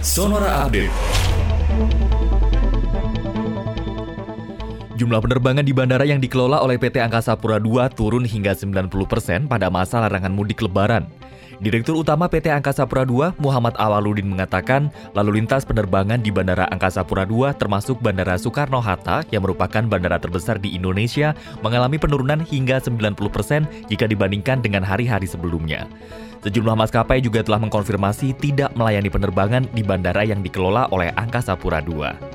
Sonora Update. Jumlah penerbangan di bandara yang dikelola oleh PT Angkasa Pura II turun hingga 90% pada masa larangan mudik lebaran. Direktur Utama PT Angkasa Pura II, Muhammad Awaludin mengatakan, lalu lintas penerbangan di Bandara Angkasa Pura II termasuk Bandara Soekarno-Hatta yang merupakan bandara terbesar di Indonesia mengalami penurunan hingga 90% jika dibandingkan dengan hari-hari sebelumnya. Sejumlah maskapai juga telah mengkonfirmasi tidak melayani penerbangan di bandara yang dikelola oleh Angkasa Pura II.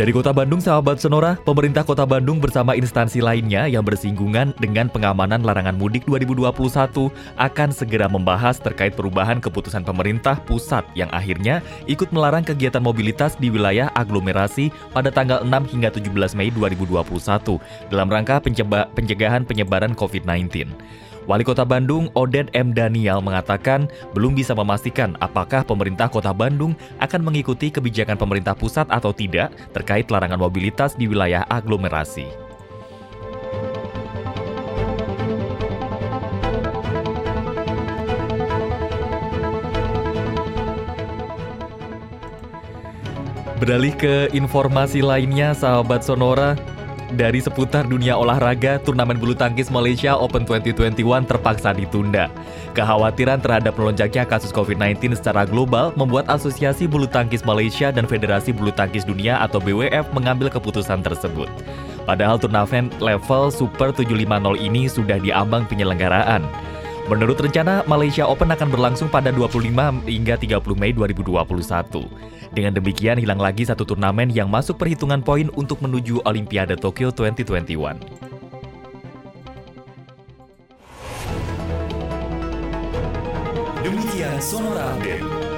Dari Kota Bandung, sahabat Sonora, pemerintah Kota Bandung bersama instansi lainnya yang bersinggungan dengan pengamanan larangan mudik 2021 akan segera membahas terkait perubahan keputusan pemerintah pusat yang akhirnya ikut melarang kegiatan mobilitas di wilayah aglomerasi pada tanggal 6 hingga 17 Mei 2021 dalam rangka pencegahan penyebaran COVID-19. Wali Kota Bandung, Oded M. Daniel mengatakan belum bisa memastikan apakah pemerintah Kota Bandung akan mengikuti kebijakan pemerintah pusat atau tidak terkait larangan mobilitas di wilayah aglomerasi. Beralih ke informasi lainnya, sahabat Sonora, dari seputar dunia olahraga, turnamen bulu tangkis Malaysia Open 2021 terpaksa ditunda. Kekhawatiran terhadap melonjaknya kasus COVID-19 secara global membuat Asosiasi Bulu Tangkis Malaysia dan Federasi Bulu Tangkis Dunia atau BWF mengambil keputusan tersebut. Padahal turnamen level Super 750 ini sudah diambang penyelenggaraan. Menurut rencana, Malaysia Open akan berlangsung pada 25 hingga 30 Mei 2021. Dengan demikian, hilang lagi satu turnamen yang masuk perhitungan poin untuk menuju Olimpiade Tokyo 2021. Demikian Sonora Update.